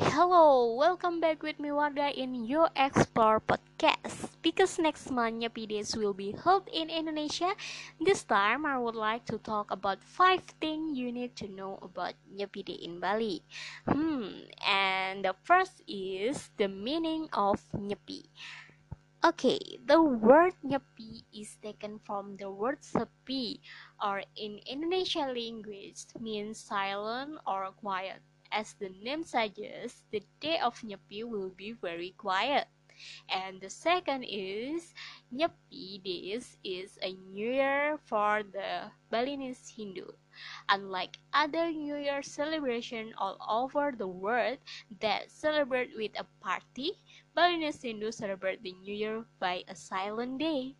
Hello, welcome back with me Warda in your Explore podcast. Because next month Nyepi Days will be held in Indonesia, this time I would like to talk about five things you need to know about Nyepi Day in Bali. Hmm, and the first is the meaning of Nyepi. Okay, the word nyepi is taken from the word sepi, or in Indonesian language means silent or quiet. As the name suggests, the day of Nyepi will be very quiet. And the second is Nyepi Days is a new year for the Balinese Hindu. Unlike other New Year celebration all over the world that celebrate with a party, Balinese Hindu celebrate the New Year by a silent day.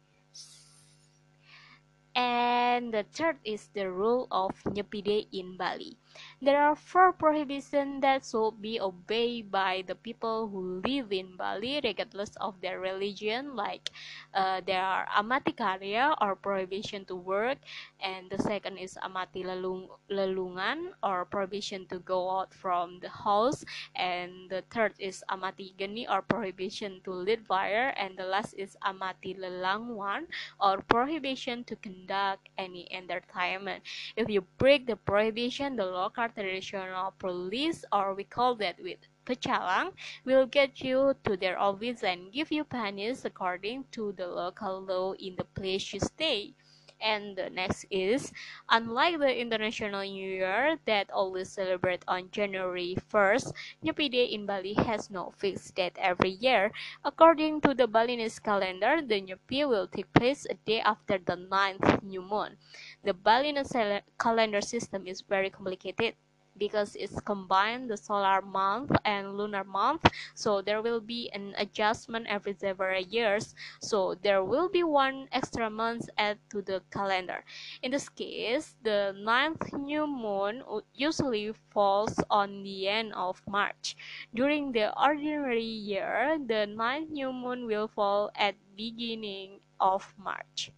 And the third is the rule of Nyepi Day in Bali. There are four prohibitions that should be obeyed by the people who live in Bali regardless of their religion like uh, there are amati karya or prohibition to work and the second is amati lelung lelungan or prohibition to go out from the house and the third is amati geni or prohibition to lit fire and the last is amati lelanguan or prohibition to conduct any entertainment. If you break the prohibition the local traditional police or we call that with pecalang will get you to their office and give you pennies according to the local law in the place you stay. And the next is, unlike the International New Year that always celebrate on January 1st, Nyepi Day in Bali has no fixed date every year. According to the Balinese calendar, the Nyepi will take place a day after the ninth new moon. The Balinese calendar system is very complicated because it's combined the solar month and lunar month. So there will be an adjustment every several years. So there will be one extra month added to the calendar. In this case the ninth new moon usually falls on the end of march. During the ordinary year the ninth new moon will fall at beginning of march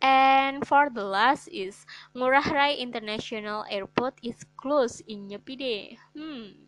and for the last is Ngurah Rai International Airport is closed in Nyepi. Hmm.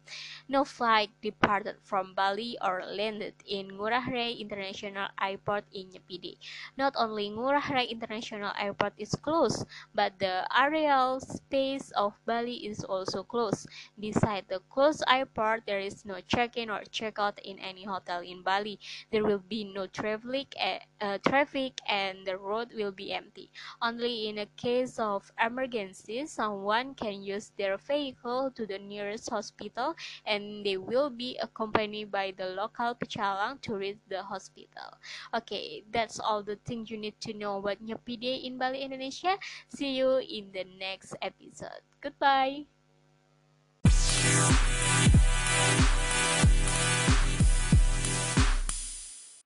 No flight departed from Bali or landed in Ngurah Rai International Airport in Nyepi. Not only Ngurah Rai International Airport is closed, but the aerial space of Bali is also closed. Beside the closed airport, there is no check-in or check-out in any hotel in Bali. There will be no traffic, uh, traffic and the road will be empty. Only in a case of emergency, someone can use their vehicle to the nearest hospital and they will be accompanied by the local pecalang to reach the hospital. Okay, that's all the things you need to know about Nyepi Day in Bali, Indonesia. See you in the next episode. Goodbye.